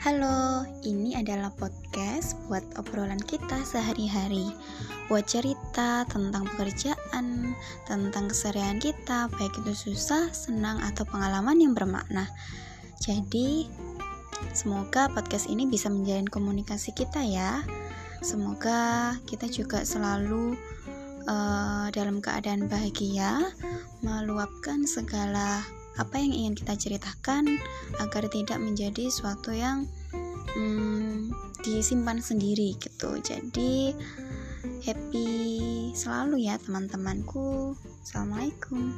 Halo, ini adalah podcast buat obrolan kita sehari-hari. Buat cerita tentang pekerjaan, tentang keseharian kita, baik itu susah, senang, atau pengalaman yang bermakna. Jadi, semoga podcast ini bisa menjalin komunikasi kita ya. Semoga kita juga selalu uh, dalam keadaan bahagia, meluapkan segala apa yang ingin kita ceritakan agar tidak menjadi suatu yang hmm, disimpan sendiri gitu. Jadi happy selalu ya teman-temanku. Assalamualaikum